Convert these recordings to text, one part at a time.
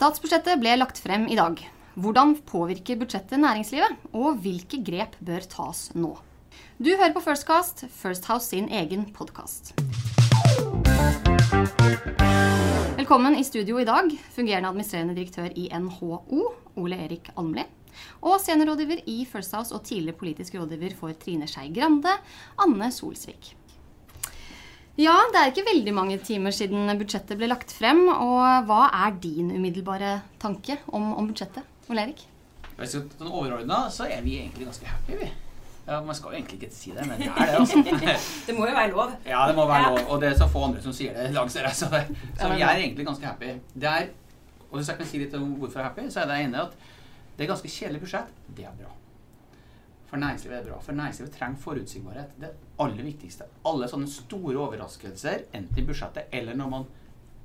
Statsbudsjettet ble lagt frem i dag. Hvordan påvirker budsjettet næringslivet, og hvilke grep bør tas nå? Du hører på Firstcast, First House sin egen podkast. Velkommen i studio i dag, fungerende administrerende direktør i NHO, Ole Erik Almli. Og seniorrådgiver i First House og tidligere politisk rådgiver for Trine Skei Grande, Anne Solsvik. Ja, det er ikke veldig mange timer siden budsjettet ble lagt frem. Og hva er din umiddelbare tanke om, om budsjettet? Ole Erik? Sånn Overordna så er vi egentlig ganske happy, vi. Ja, Man skal jo egentlig ikke si det, men det er det. altså. det må jo være lov. Ja, det må være lov. Og det er så få andre som sier det langs dere. Så, det, så vi er egentlig ganske happy. Det er, og Hvis jeg kan si litt om hvorfor jeg er happy, så er det ene at det er ganske kjedelig budsjett. Det er bra. For næringslivet er bra. For næringslivet trenger forutsigbarhet. Det aller viktigste. Alle sånne store overraskelser, enten i budsjettet eller når man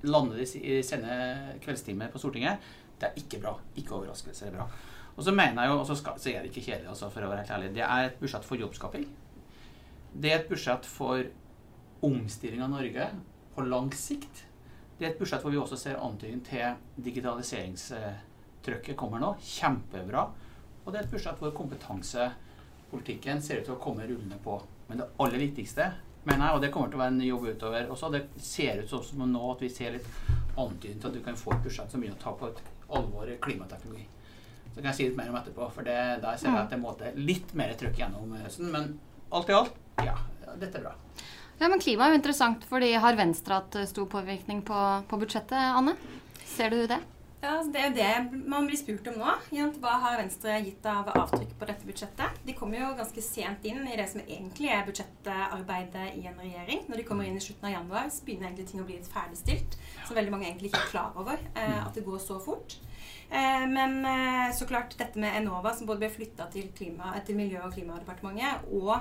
lander i sene kveldstimer på Stortinget, det er ikke bra. Ikke overraskelser er bra. Og så mener jeg jo, og så, skal, så er det ikke kjedelig, altså, for å være helt ærlig, det er et budsjett for jobbskaping. Det er et budsjett for omstilling av Norge på lang sikt. Det er et budsjett hvor vi også ser antydning til digitaliseringstrykket kommer nå. Kjempebra. Og det er et budsjett hvor kompetanse politikken ser ut til å komme rullende på. Men det aller viktigste, mener jeg, og det kommer til å være en jobb utover også, det ser ut som nå at vi ser litt antydning til at du kan få et budsjett som begynner å ta på et alvor klimateknologi. Så kan jeg si litt mer om etterpå, for det, der ser jeg at det måte litt mer trøkk gjennom høsten. Men alt i alt, ja, dette er bra. Ja, men Klima er jo interessant, fordi har Venstre hatt stor påvirkning på, på budsjettet, Anne? Ser du det? Ja, Det er jo det man blir spurt om nå. Hva har Venstre gitt av avtrykk på dette budsjettet? De kommer jo ganske sent inn i det som egentlig er budsjettarbeidet i en regjering. Når de kommer inn i slutten av januar, så begynner egentlig ting å bli litt ferdigstilt. Som veldig mange egentlig ikke er klar over eh, at det går så fort. Eh, men eh, så klart dette med Enova, som både ble flytta til, til Miljø- og klimadepartementet, og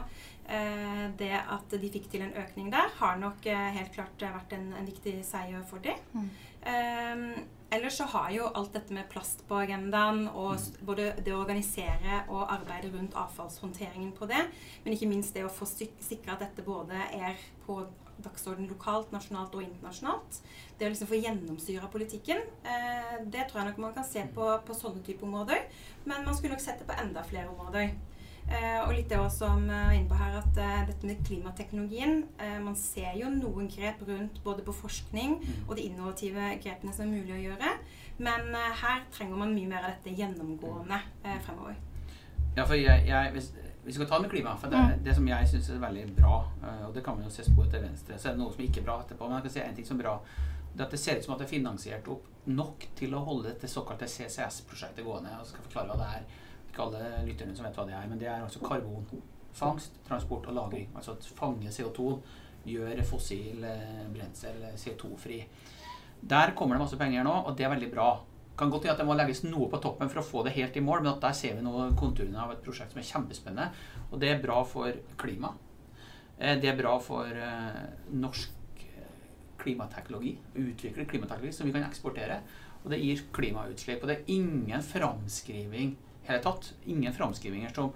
det at de fikk til en økning der, har nok eh, helt klart vært en, en viktig seier for dem. Mm. Eh, Ellers så har jo alt dette med plast på agendaen, og både det å organisere og arbeide rundt avfallshåndteringen på det, men ikke minst det å få sikre at dette både er på dagsorden lokalt, nasjonalt og internasjonalt. Det å liksom få gjennomsyra politikken. Eh, det tror jeg nok man kan se på på sånne type områder. Men man skulle nok sett det på enda flere områder. Eh, og litt det også som er inne på her, at eh, dette med klimateknologien eh, Man ser jo noen grep rundt både på forskning mm. og de innovative grepene som er mulig å gjøre. Men her trenger man mye mer av dette gjennomgående fremover. Ja, for jeg, jeg hvis, vi skal ta med klima. For det, mm. det som jeg syns er veldig bra, og det kan man jo se spor til venstre, så er det noe som ikke er bra etterpå. Men jeg kan si en ting som er bra. Det at det ser ut som at det er finansiert opp nok til å holde dette såkalte CCS-prosjektet gående. Jeg skal forklare hva det er ikke alle lytterne som vet hva det er, men det er altså karbonfangst, transport og lagring. Altså at fange CO2 gjør fossil eh, brensel CO2-fri. Der kommer det masse penger nå, og det er veldig bra. Kan godt at det må legges noe på toppen for å få det helt i mål, men at der ser vi nå konturene av et prosjekt som er kjempespennende. Og det er bra for klima. Eh, det er bra for eh, norsk klimateknologi. Utvikle klimateknologi som vi kan eksportere. Og det gir klimautslipp. Og det er ingen framskriving hele tatt. Ingen framskrivinger som,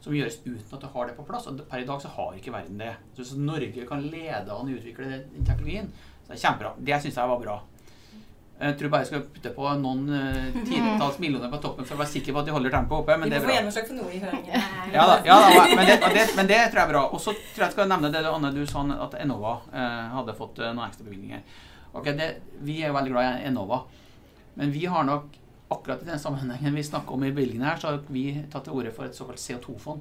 som, gjøres uten at du har det på plass. Og per i dag så har ikke verden det. Så hvis Norge kan lede an å utvikle den teknologien, så er det kjempebra. Det syns jeg var bra. Jeg tror bare jeg skal putte på noen uh, titalls millioner på toppen for å være sikker på at de holder tempoet oppe. Men det er bra. For noe i høringen. ja, da, ja da, men, det, det, men, det, tror jeg er bra. Og så tror jeg jeg skal nevne det Anne, du sa at Enova uh, hadde fått uh, noen ekstra bevilgninger. Ok, det, Vi er jo veldig glad i Enova, men vi har nok akkurat i den sammenhengen vi snakker om i bevilgningene her, så har vi tatt til orde for et såkalt CO2-fond.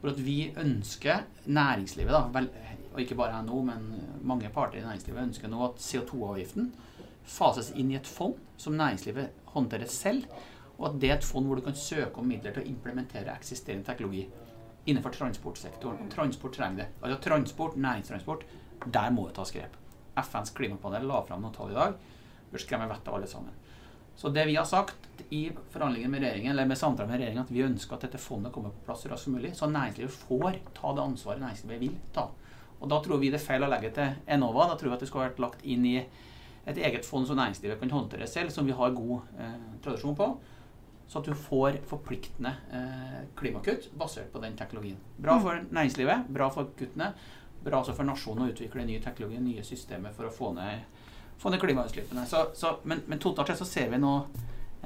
For at vi ønsker næringslivet, da, vel, og ikke bare NHO, men mange parter i næringslivet ønsker nå at CO2-avgiften fases inn i et fond som næringslivet håndterer selv, og at det er et fond hvor du kan søke om midler til å implementere eksisterende teknologi innenfor transportsektoren. Transport trenger det. Altså transport, næringstransport, der må det tas grep. FNs klimapanel la fram noen tall i dag. Bør skremme vettet av alle sammen. Så det vi har sagt i forhandlinger med regjeringen, eller med samtaler med regjeringen, at vi ønsker at dette fondet kommer på plass så raskt som mulig, så næringslivet får ta det ansvaret næringslivet vil ta. Og Da tror vi det er feil å legge til Enova. Da tror vi at det skulle vært lagt inn i et eget fond som næringslivet kan håndtere selv, som vi har god eh, tradisjon på. Så at du får forpliktende eh, klimakutt basert på den teknologien. Bra mm. for næringslivet, bra for kuttene. Bra også for nasjonen å utvikle ny teknologi, nye systemer for å få ned få ned klimautslippene. Så, så, men, men totalt sett så ser vi nå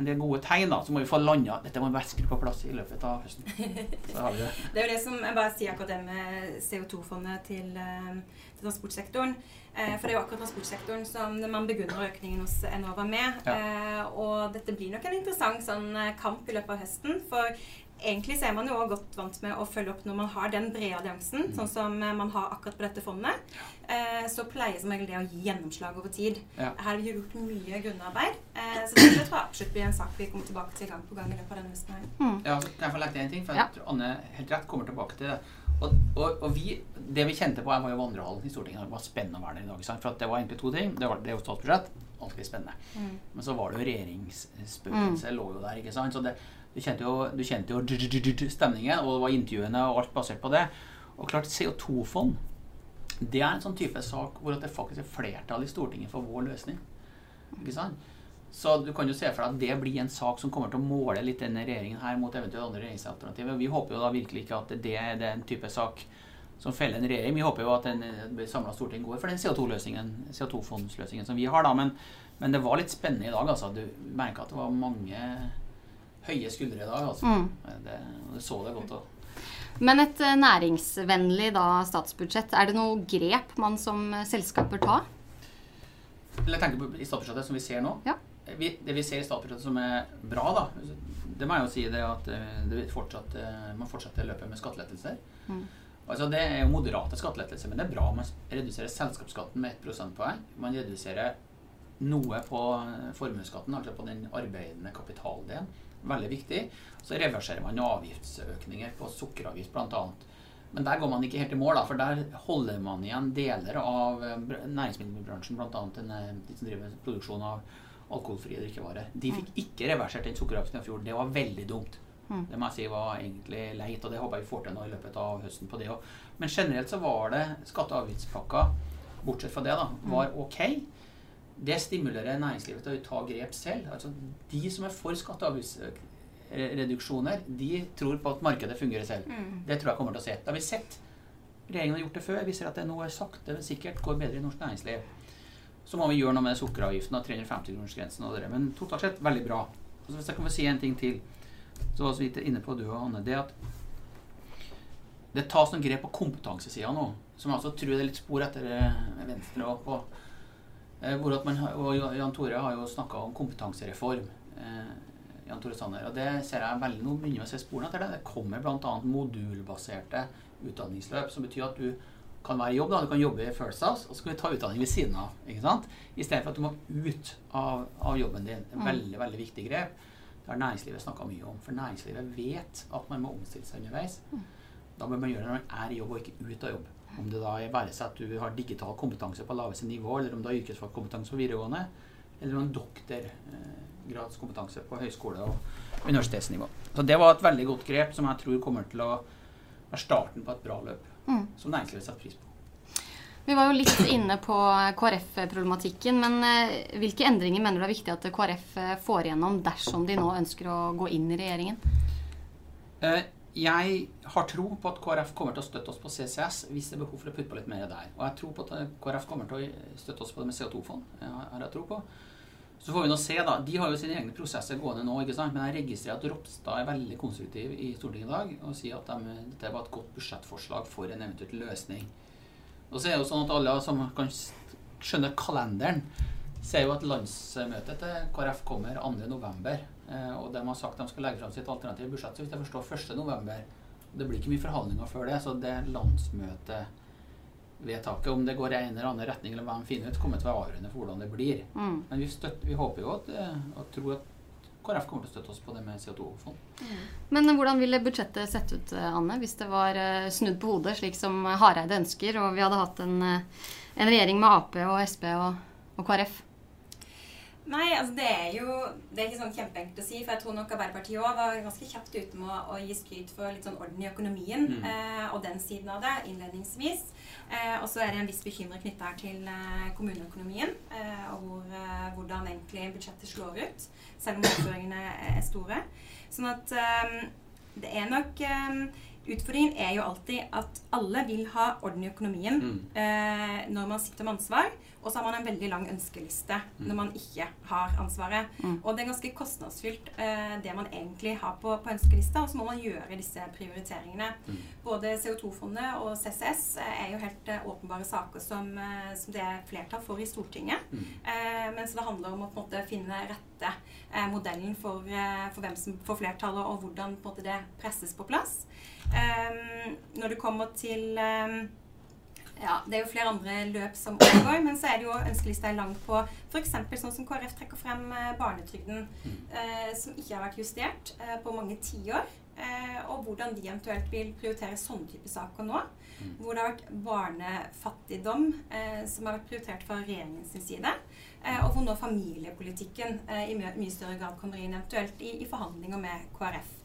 en del gode tegn. da, Så må vi få landa Dette må vi være på plass i løpet av høsten. Så har vi det. Det er jo det som jeg bare sier akkurat det med CO2-fondet til, eh, til transportsektoren. Eh, For det er jo akkurat transportsektoren som man begrunner økningen hos Enova med. Ja. Eh, Og dette blir nok en interessant sånn eh, kamp i løpet av høsten. For egentlig så er man jo også godt vant med å følge opp når man har den brede alliansen, Mm. sånn som eh, man har akkurat på dette fondet. Eh, Så pleier som regel det å gi gjennomslag over tid. Ja. Her har vi gjort mye grunnarbeid. Eh, Så det tror absolutt blir en sak vi kommer tilbake til gang på gang i løpet av denne høsten. her. Mm. Ja, så kan jeg få til en ting? For Ja. jeg tror Anne helt rett kommer tilbake til det. Og, og, og vi, det vi kjente på, jeg var jo vandrehallen i Stortinget. Det var spennende å være der i dag. Sant? For at det var egentlig to ting. Det, var, det er jo statsbudsjett. Alltid spennende. Men så var det jo regjeringsspøkelset Mm. lå jo der. ikke sant? Så det, du kjente jo, du kjente jo stemningen, og det var intervjuene og alt basert på det. Og klart, CO2-fond det er en sånn type sak hvor det faktisk er flertall i Stortinget for vår løsning. Ikke sant? Så du kan jo se for deg at det blir en sak som kommer til å måle litt denne regjeringen her mot eventuelle andre regjeringsalternativer. Vi håper jo da virkelig ikke at det er den type sak som feller en regjering. Vi håper jo at en samla storting går for den CO2-løsningen, CO2-fondsløsningen som vi har, da. Men, men det var litt spennende i dag, altså. Du merka at det var mange høye skuldre i dag, altså. Mm. Det, det så det godt. òg. Men et eh, næringsvennlig da, statsbudsjett, er det noe grep man som selskaper selskap bør ta? eller jeg tenker på i statsbudsjettet som vi ser nå. Ja. Vi, det vi ser i statsbudsjettet som er bra, da, det må jeg jo si det at eh, det fortsatt, eh, man fortsetter løpet med skattelettelser. Mm. Altså Det er jo moderate skattelettelser, men det er bra. Man reduserer selskapsskatten med 1 prosentpoeng. Man reduserer noe på eh, formuesskatten, altså på den arbeidende kapitaldelen. Veldig viktig. Så reverserer man avgiftsøkninger på sukkeravgift bl.a. Men der går man ikke helt i mål, da, for der holder man igjen deler av eh, br- næringsmiddelbransjen, bl.a. de som driver produksjon av alkoholfrie drikkevarer. De fikk ikke reversert den sukkeravgiften i fjor. Det var veldig dumt. Mm. Det må jeg si var egentlig leit, og det håper jeg vi får til nå i løpet av høsten på det òg. Men generelt så var det skatte- og avgiftspakka, bortsett fra det, da, var ok. Det stimulerer næringslivet til å ta grep selv. Altså De som er for skatte- og avgiftsreduksjoner, de tror på at markedet fungerer selv. Det tror jeg kommer til å se. Det har vi sett. Regjeringen har gjort det før. Vi ser at det nå er sakte, men sikkert går bedre i norsk næringsliv. Så må vi gjøre noe med sukkeravgiften og 350-kronersgrensen og det der. Men totalt sett veldig bra. Og så hvis jeg kan få si en ting til, så var vi inne på du og Anne, det at det tas noen grep på kompetansesida nå, som jeg altså tror det er litt spor etter eh, Venstre og på. Eh, hvor at man, har- og Jan Tore har jo snakka om kompetansereform. Eh, Jan Tore Sanner, og det ser jeg veldig nå begynner vi å se sporene etter det. Det kommer bl.a. modulbaserte utdanningsløp, som betyr at du kan være i jobb. da, Du kan jobbe i First House, og så kan du ta utdanning ved siden av. ikke sant? I stedet for at du må ut av, av jobben din. Et Mm. veldig veldig viktig grep. Det har næringslivet snakka mye om. For næringslivet vet at man må omstille seg underveis. Da bør man gjøre det når man er i jobb, og ikke ut av jobb. Om det da er bare seg at du har digital kompetanse på laveste nivå, eller om du har yrkesfagkompetanse på videregående, eller om doktorgradskompetanse på høyskole- og universitetsnivå. Så det var et veldig godt grep som jeg tror kommer til å være starten på et bra løp, Mm. som næringslivet setter pris på. Vi var jo litt inne på KrF-problematikken, men eh, hvilke endringer mener du er viktig at KrF eh, får igjennom dersom de nå ønsker å gå inn i regjeringen? Eh, Jeg har tro på at KrF kommer til å støtte oss på CCS hvis det er behov for å putte på litt mer der. Og jeg tror på at KrF kommer til å støtte oss på det med CO2-fond. Det har jeg tro på. Så får vi nå se, da. De har jo sine egne prosesser gående nå, ikke sant. Men jeg registrerer at Ropstad er veldig konstruktiv i Stortinget i dag og sier at de, dette var et godt budsjettforslag for en eventuell løsning. Og så er det jo sånn at alle som kan skjønne kalenderen, ser jo at landsmøtet til KrF kommer 2.11. Eh, og de har sagt de skal legge fram sitt alternative budsjett så hvis jeg forstår 1.11. Det blir ikke mye forhandlinger før det, så det landsmøtevedtaket, om det går i en eller annen retning eller hvem finner ut, kommer til å være avgjørende for hvordan det blir. Mm. Men vi, støtter, vi håper jo at, eh, og tror at KrF kommer til å støtte oss på det med CO2-fond. Men eh, hvordan ville budsjettet sett ut, eh, Anne, hvis det var snudd på hodet, slik som Hareide ønsker, og vi hadde hatt en, en regjering med Ap og Sp og, og KrF? Nei, altså det er jo det er ikke sånn kjempeenkelt å si. For jeg tror nok Arbeiderpartiet òg var ganske kjapt ute med å, å gi skryt for litt sånn orden i økonomien. Mm. Eh, og den siden av det innledningsvis. Eh, og så er det en viss bekymring knytta her til eh, kommuneøkonomien. Eh, og hvor, eh, hvordan egentlig budsjettet slår ut. Selv om utføringene er store. Sånn at eh, det er nok Utfordringen er jo alltid at alle vil ha orden i økonomien Mm. eh, når man sitter med ansvar. Og så har man en veldig lang ønskeliste når man ikke har ansvaret. Mm. Og det er ganske kostnadsfylt eh, det man egentlig har på, på ønskelista, og så må man gjøre disse prioriteringene. Mm. Både CO2-fondet og CCS er jo helt eh, åpenbare saker som, eh, som det er flertall for i Stortinget. Mm. Eh, mens det handler om å på en måte finne rette eh, modellen for, eh, for hvem som får flertallet, og hvordan måte, det presses på plass. Eh, når det kommer til ja, Det er jo flere andre løp som overgår, men så er det jo ønskelista lang på f.eks. sånn som KrF trekker frem barnetrygden, eh, som ikke har vært justert på mange tiår. Eh, og hvordan de eventuelt vil prioritere sånne type saker nå. Hvor det har vært barnefattigdom eh, som har vært prioritert fra regjeringens side. Eh, og hvor nå familiepolitikken i mye større grad kommer inn eventuelt i, i forhandlinger med KrF.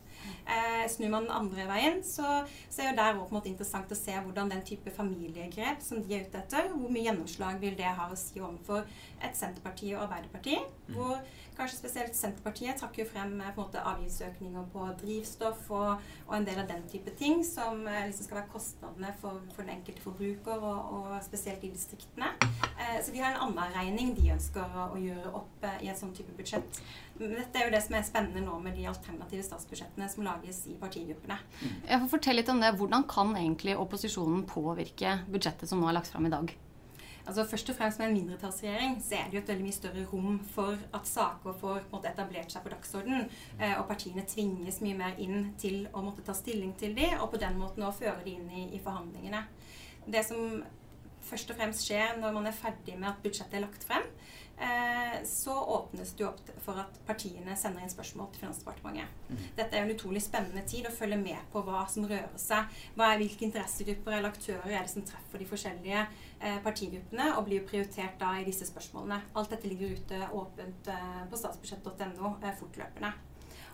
Eh, snur man den andre veien, så, så er jo der også måte interessant å se hvordan den type familiegrep som de er ute etter, hvor mye gjennomslag vil det ha å si overfor et Senterparti og Arbeiderparti. Hvor kanskje spesielt Senterpartiet trakk jo frem eh, på en måte avgiftsøkninger på drivstoff og, og en del av den type ting som eh, liksom skal være kostnadene for, for den enkelte forbruker, og, og spesielt i distriktene. Eh, så de har en annen regning de ønsker å, gjøre opp eh, i et sånn type budsjett. Men dette er jo det som er spennende nå med de alternative statsbudsjettene som lages i partigruppene. Jeg får fortelle litt om det. Hvordan kan egentlig opposisjonen påvirke budsjettet som nå er lagt fram i dag? Altså Først og fremst med en mindretallsregjering så er det jo et veldig mye større rom for at saker får måtte, etablert seg på dagsordenen, eh, og partiene tvinges mye mer inn til å måtte ta stilling til de, og på den måten å føre de inn i, i forhandlingene. Det som først og fremst skjer når man er ferdig med at budsjettet er lagt frem, eh, så åpnes det jo opp for at partiene sender inn spørsmål til Finansdepartementet. Dette er en utrolig spennende tid å følge med på hva som rører seg. Hva er, hvilke interessegrupper eller aktører er det som treffer de forskjellige eh, partigruppene og blir prioritert da i disse spørsmålene. Alt dette ligger ute åpent eh, på statsbudsjett.no fortløpende.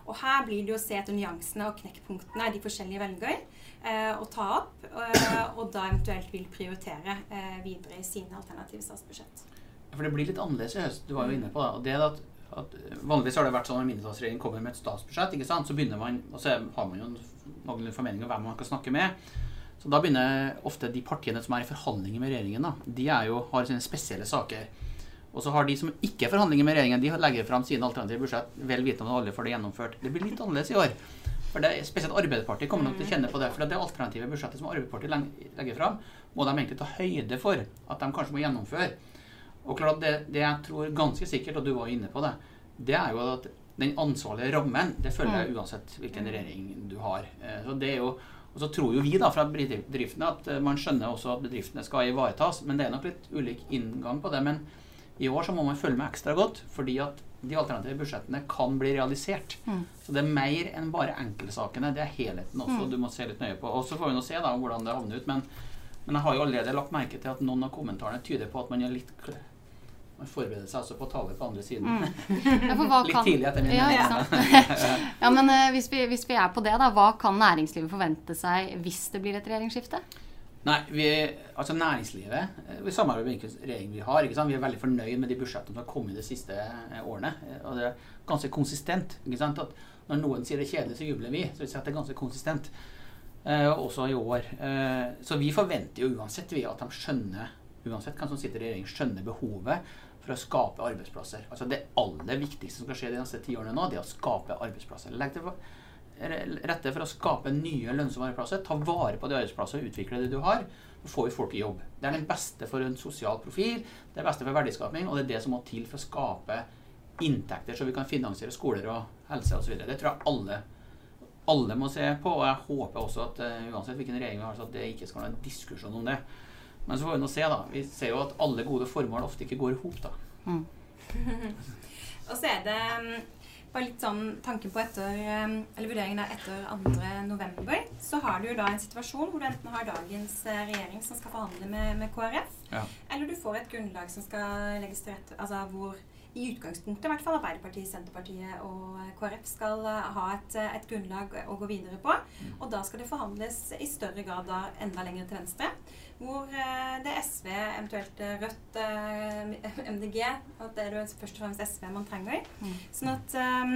Og her blir det å se etter nyansene og knekkpunktene de forskjellige velger eh, å ta opp, eh, og da eventuelt vil prioritere eh, videre i sine alternative statsbudsjett. For det blir litt annerledes i høst. Du var jo inne på det. og det at, at Vanligvis har det vært sånn at mindretallsregjeringen kommer med et statsbudsjett, ikke sant? så begynner man, og så har man jo noen formeninger om hvem man kan snakke med. Så da begynner ofte de partiene som er i forhandlinger med regjeringen, da, de jo, har sine spesielle saker. Og så har de som ikke er forhandlinger med regjeringen, de legger fram sine alternative budsjett vel vitende om at alle får det gjennomført. Det blir litt annerledes i år. For det er Spesielt Arbeiderpartiet kommer nok til å kjenne på det. For det alternative budsjettet som Arbeiderpartiet legger fram, må de egentlig ta høyde for at de kanskje må gjennomføre. Og klart det, det jeg tror ganske sikkert, og du var inne på det, det er jo at den ansvarlige rammen, det følger jeg uansett hvilken regjering du har. Eh, Så det er jo og så tror jo vi da fra bedriftene at man skjønner også at bedriftene skal ivaretas, men det er nok litt ulik inngang på det. Men i år så må man følge med ekstra godt, fordi at de alternative budsjettene kan bli realisert. Mm. Så det er mer enn bare enkeltsakene. Det er helheten også du må se litt nøye på. Og så får vi nå se da hvordan det havner ut. Men, men jeg har jo allerede lagt merke til at noen av kommentarene tyder på at man er litt man forbereder seg altså på å ta på andre siden. Ja, for hva Litt kan- tidlig etter min Ja, sant? ja, men uh, hvis, vi, hvis vi er på det, da, hva kan næringslivet forvente seg hvis det blir et regjeringsskifte? Nei, vi, altså næringslivet eh, Vi samarbeider med hvilken regjering vi har. Vi er veldig fornøyd med de budsjettene som har kommet de siste eh, årene. Eh, Og det er ganske konsistent. Når noen sier det er kjedelig, så jubler vi. Så vi sier at det er ganske konsistent. Eh, også i år. Eh, så vi forventer jo uansett vi at de skjønner uansett hvem som sitter i regjering, skjønner behovet for å skape arbeidsplasser. Altså Det aller viktigste som skal skje de neste ti årene nå, det er å skape arbeidsplasser. Legg til rette for å skape nye lønnsomme arbeidsplasser. Ta vare på de arbeidsplassene, utvikle det du har. Så får vi folk i jobb. Det er den beste for en sosial profil, det er beste for verdiskaping, og det er det som må til for å skape inntekter så vi kan finansiere skoler og helse osv. Det tror jeg alle alle må se på, og jeg håper også at uh, uansett hvilken regjering vi har, så at det ikke skal være en diskusjon om det. Men så får vi nå se, da. Vi ser jo at alle gode formål ofte ikke går i hop, da. Og så er det bare litt sånn tanken på etter, um, eller vurderingen der etter 2. november, så har du jo da en situasjon hvor du enten har dagens eh, regjering som skal forhandle med, med KrF, Ja. eller du får et grunnlag som skal legges til rette, altså hvor i utgangspunktet i hvert fall Arbeiderpartiet, Senterpartiet og KrF skal eh, ha et, eh, et grunnlag å gå videre på. Og da skal det forhandles i større grad da enda lenger til venstre. Hvor eh, det er SV, eventuelt eh, Rødt, eh, MDG At det er jo først og fremst SV man trenger. Mm. Sånn at eh,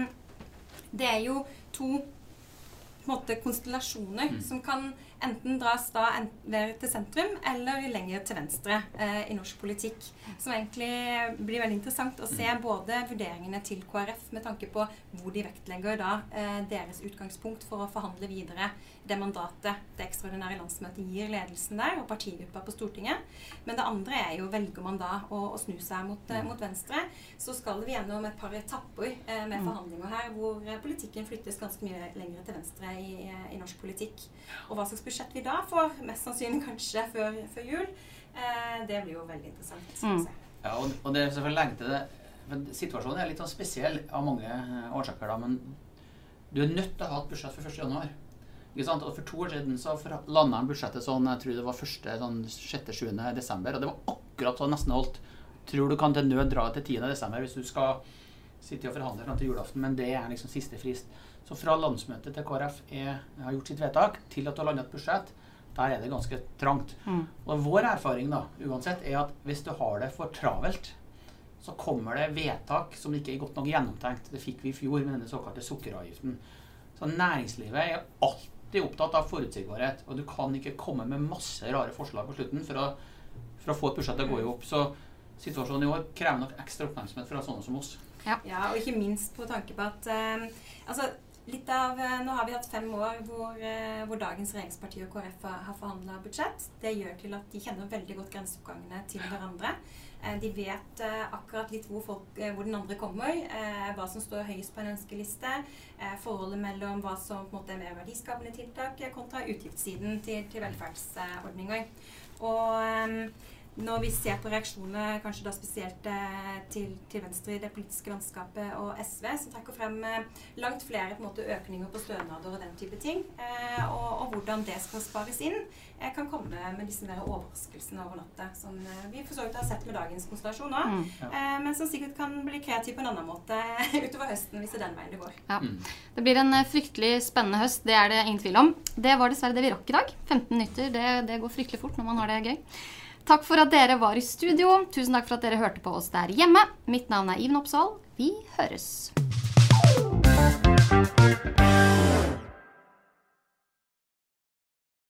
det er jo to på en måte konstellasjoner Mm. som kan enten dras da enten til sentrum eller lenger til venstre eh, i norsk politikk. Som egentlig blir veldig interessant å se både vurderingene til KrF med tanke på hvor de vektlegger da eh, deres utgangspunkt for å forhandle videre det mandatet det ekstraordinære landsmøtet gir ledelsen der, og partigruppa på Stortinget. Men det andre er jo velger man da å, å snu seg mot, eh, mot venstre, så skal vi gjennom et par etapper eh, med Mm. forhandlinger her hvor eh, politikken flyttes ganske mye lenger til venstre i, eh, i norsk politikk. Og hva slags budsjett vi da får, mest sannsynlig kanskje før, før jul, eh, det blir jo veldig interessant. skal vi Mm. se. Ja, og, og det er selvfølgelig lenge til det for Situasjonen er litt sånn spesiell av mange eh, årsaker, da, men du er nødt til å ha et budsjett for 1. januar. Ikke sant? Og For to år siden så landa han budsjettet sånn jeg tror det var første sånn 6.-7. desember, og det var akkurat sånn nesten holdt. Tror du kan til nød dra til 10. desember hvis du skal sitte og forhandler fram til julaften, men det er liksom siste frist. Så fra landsmøtet til KrF er, har gjort sitt vedtak, til at du har landet et budsjett, der er det ganske trangt. Mm. Og vår erfaring da, uansett, er at hvis du har det for travelt, så kommer det vedtak som ikke er godt nok gjennomtenkt. Det fikk vi i fjor med denne såkalte sukkeravgiften. Så næringslivet er alltid opptatt av forutsigbarhet, og du kan ikke komme med masse rare forslag på slutten for å, for å få et budsjett til å gå i opp. Så situasjonen i år krever nok ekstra oppmerksomhet fra sånne som oss. Ja, og ikke minst på tanke på at eh, altså, litt av, eh, Nå har vi hatt fem år hvor, eh, hvor dagens regjeringsparti og KrF har, forhandla budsjett. Det gjør til at de kjenner veldig godt grenseoppgangene til hverandre. Eh, de vet eh, akkurat litt hvor, folk, eh, hvor den andre kommer, eh, hva som står høyest på en ønskeliste. Forholdet mellom hva som på en måte er mer verdiskapende tiltak kontra utgiftssiden til, til velferdsordninger. Og når vi ser på reaksjonene, kanskje da spesielt eh, til, til venstre i det politiske landskapet og SV, som trekker frem eh, langt flere på en måte, økninger på stønader og den type ting, eh, og, og hvordan det skal spares inn, kan komme med disse mer overraskelsene over natta, som vi for så vidt har sett med dagens konstellasjon nå, Mm. ja. men som sikkert kan bli kreativ på en annen måte utover høsten hvis det er den veien det går. Ja. Mm. Det blir en fryktelig spennende høst, det er det ingen tvil om. Det var dessverre det vi rakk i dag. 15 minutter, det, det går fryktelig fort når man har det gøy. Takk for at dere var i studio. Tusen takk for at dere hørte på oss der hjemme. Mitt navn er Iven Oppsal. Vi høres.